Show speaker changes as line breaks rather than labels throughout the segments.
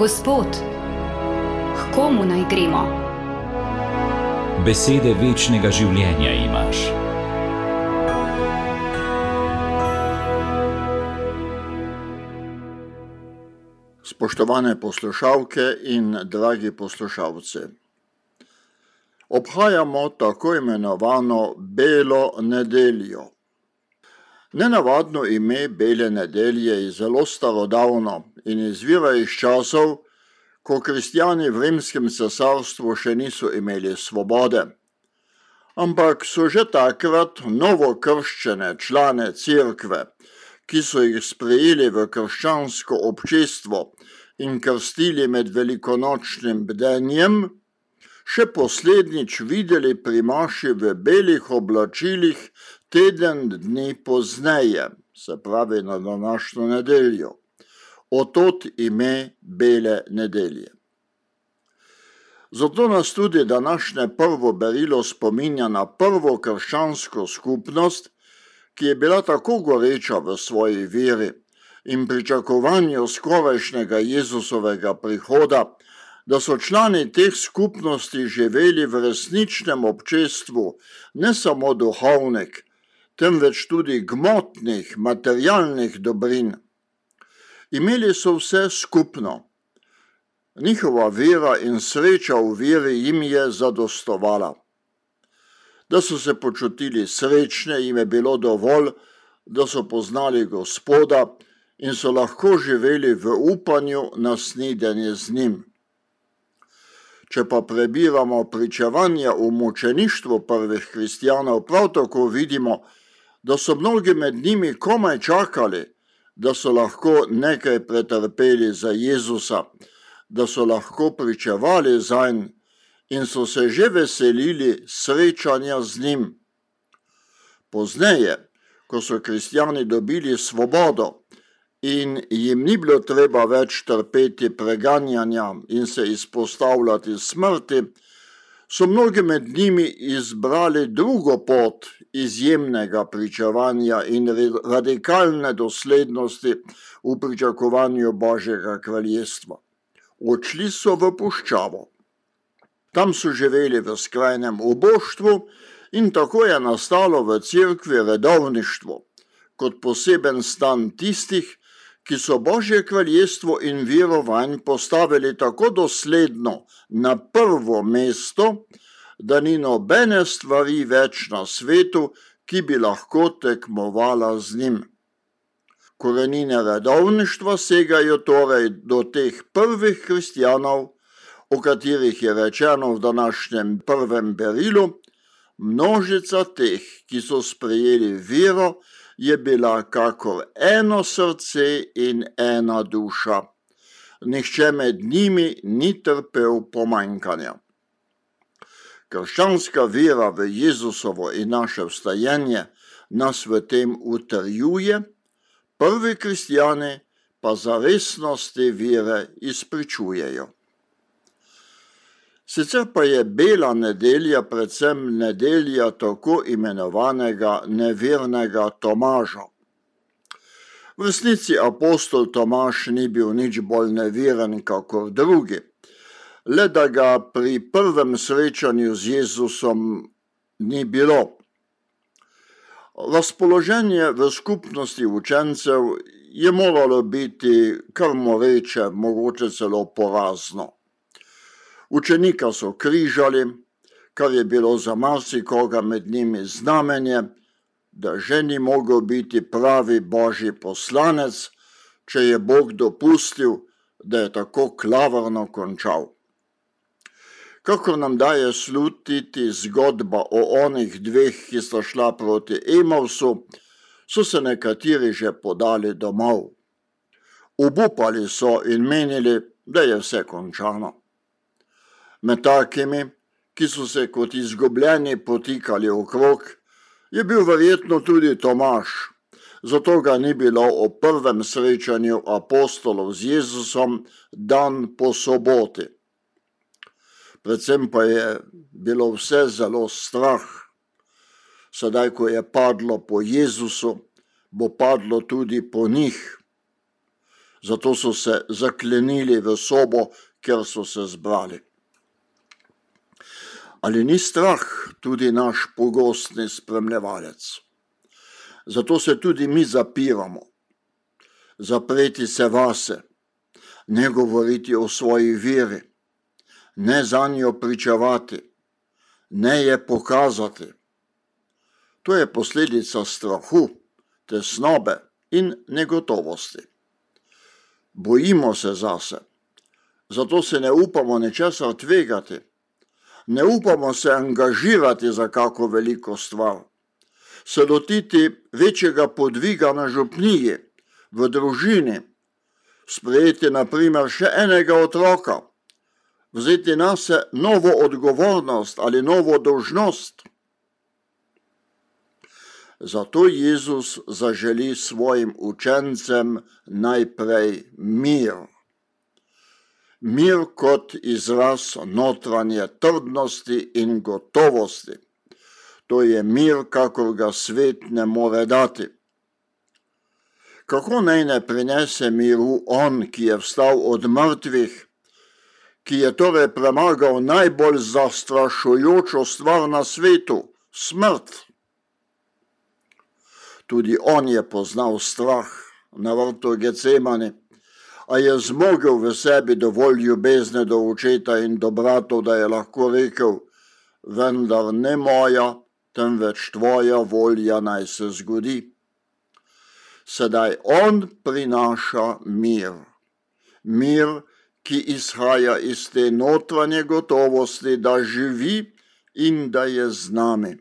Gospod, k komu naj gremo?
Besede večnega življenja imaš.
Spoštovane poslušalke in dragi poslušalci, obhajamo tako imenovano Belo nedeljo. Nenavadno ime Bele nedelje je zelo starodavno in izvira iz časov, ko kristijani v rimskem cesarstvu še niso imeli svobode. Ampak so že takrat novo krščene člane cerkve, ki so jih sprejeli v krščansko občestvo in krstili med velikonočnim bdenjem, še poslednjič videli pri maši v belih oblačilih teden dni pozneje, se pravi na današnjo nedeljo. Otot ime Bele nedelje. Zato nas tudi današnje prvo berilo spominja na prvo krščansko skupnost, ki je bila tako goreča v svoji veri in pričakovanju skorajšnjega Jezusovega prihoda, da so člani teh skupnosti živeli v resničnem občestvu ne samo duhovnih, temveč tudi gmotnih, materialnih dobrin. Imeli so vse skupno. Njihova vera in sreča v veri jim je zadostovala. Da so se počutili srečne, jim je bilo dovolj, da so poznali Gospoda in so lahko živeli v upanju na snidenje z njim. Če pa prebiramo pričevanja o mučeništvu prvih kristijanov, prav tako vidimo, da so mnogi med njimi komaj čakali, da so lahko nekaj pretrpeli za Jezusa, da so lahko pričevali za njim in so se že veselili srečanja z njim. Pozneje, ko so kristijani dobili svobodo in jim ni bilo treba več trpeti preganjanja in se izpostavljati smrti, so mnogi med njimi izbrali drugo pot izjemnega pričevanja in radikalne doslednosti v pričakovanju Božjega kraljestva. Odšli so v puščavo. Tam so živeli v skrajnem oboštvu in tako je nastalo v cerkvi redovništvo, kot poseben stan tistih, ki so Božje kraljestvo in verovanj postavili tako dosledno na prvo mesto, da ni nobene stvari več na svetu, ki bi lahko tekmovala z njim. Korenine redovništva segajo torej do teh prvih kristjanov, o katerih je rečeno v današnjem prvem berilu, množica teh, ki so sprejeli vero, je bila kakor eno srce in ena duša. Nihče med njimi ni trpel pomanjkanja. Krščanska vera v Jezusovo in naše vstajenje nas v tem utrjuje, prvi kristijani pa za resnost te vere izpričujejo. Sicer pa je bela nedelja predvsem nedelja tako imenovanega nevernega Tomaža. V resnici apostol Tomaž ni bil nič bolj neveren kot drugi, le da ga pri prvem srečanju z Jezusom ni bilo. Razpoloženje v skupnosti učencev je moralo biti, kar moreče, mogoče celo porazno. Učenika so križali, kar je bilo za marsikoga med njimi znamenje, da že ni mogel biti pravi božji poslanec, če je Bog dopustil, da je tako klavrno končal. Kako nam daje slutiti zgodba o onih dveh, ki sta šla proti Emovsu, so se nekateri že podali domov. Obupali so in menili, da je vse končano med takimi, ki so se kot izgubljeni potikali okrog, je bil verjetno tudi Tomaš, zato ga ni bilo o prvem srečanju apostolov z Jezusom dan po soboti. Predvsem pa je bilo vse zelo strah. Sedaj, ko je padlo po Jezusu, bo padlo tudi po njih. zato so se zaklenili v sobo, ker so se zbrali. Ali ni strah tudi naš pogostni spremljevalec? Zato se tudi mi zapiramo, zapreti se vase, ne govoriti o svoji veri, ne za njo pričevati, ne je pokazati. To je posledica strahu, tesnobe in negotovosti. Bojimo se zase, zato se ne upamo nečesa tvegati, ne upamo se angažirati za kako veliko stvar, se lotiti večjega podviga na župniji, v družini, sprejeti naprimer še enega otroka, vzeti na se novo odgovornost ali novo dožnost. Zato Jezus zaželi svojim učencem najprej mir. Mir kot izraz notranje trdnosti in gotovosti. To je mir, kakor ga svet ne more dati. Kako naj ne prinese miru on, ki je vstal od mrtvih, ki je torej premagal najbolj zastrašujočo stvar na svetu smrt? Tudi on je poznal strah na vrtu Gecemane, a je zmogel v sebi dovolj ljubezne do očeta in do bratov, da je lahko rekel: Vendar ne moja, temveč tvoja volja naj se zgodi. Sedaj on prinaša mir. Mir, ki izhaja iz te notranje gotovosti, da živi in da je z nami.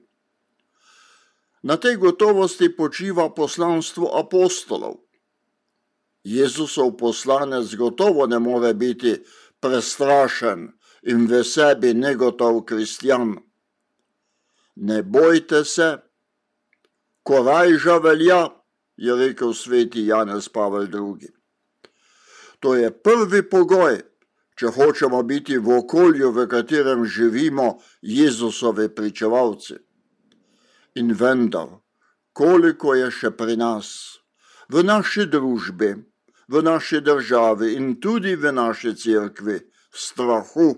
Na tej gotovosti počiva poslanstvo apostolov. Jezusov poslanec gotovo ne more biti prestrašen in v sebi negotov kristjan. Ne bojte se, korajža velja, je rekel sveti Janez Pavel II. To je prvi pogoj, če hočemo biti v okolju, v katerem živimo, Jezusovi pričevalci in vendar, koliko je še pri nas, v naši družbi, v naši državi in tudi v naši cerkvi strahu.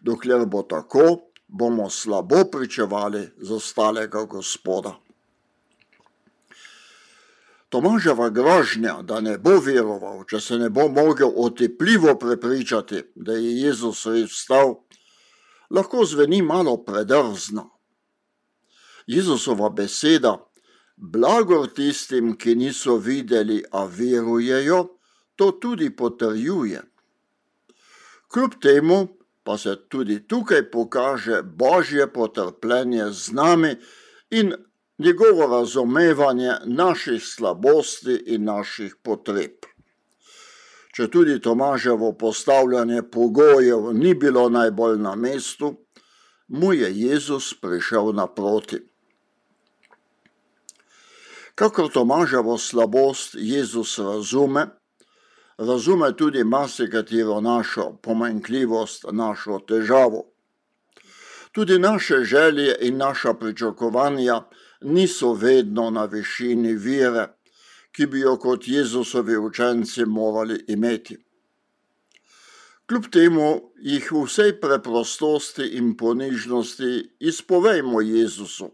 Dokler bo tako, bomo slabo pričevali za stalega gospoda. Tomaževa grožnja, da ne bo veroval, če se ne bo mogel otepljivo prepričati, da je Jezus res vstal, lahko zveni malo predrzno. Jezusova beseda, blagor tistim, ki niso videli, a verujejo, to tudi potrjuje. Kljub temu pa se tudi tukaj pokaže božje potrpljenje z nami in njegovo razumevanje naših slabosti in naših potreb. Če tudi Tomaževo postavljanje pogojev ni bilo najbolj na mestu, mu je Jezus prišel naproti. Kakor Tomaževo slabost Jezus razume, razume tudi marsikatero našo pomanjkljivost, našo težavo. Tudi naše želje in naša pričakovanja niso vedno na višini vire, ki bi jo kot Jezusovi učenci morali imeti. Kljub temu jih v vsej preprostosti in ponižnosti izpovejmo Jezusu.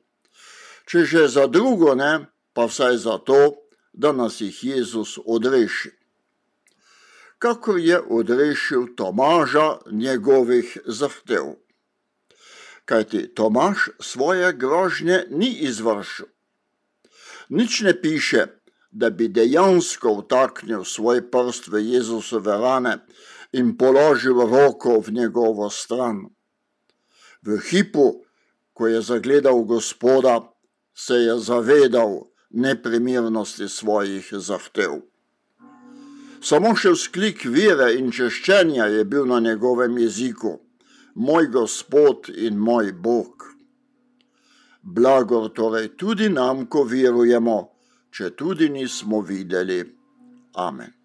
Če že za drugo ne, pa vsaj zato, da nas jih Jezus odreši. Kako je odrešil Tomaža njegovih zahtev. Kajti Tomaž svoje grožnje ni izvršil. Nič ne piše, da bi dejansko vtaknil svoj prst v Jezusove rane in položil roko v njegovo stran. V hipu, ko je zagledal gospoda, se je zavedal, neprimernosti svojih zahtev. Samo še vzklik vere in češčenja je bil na njegovem jeziku: Moj Gospod in moj Bog. Blagor torej tudi nam, ko verujemo, če tudi nismo videli. Amen.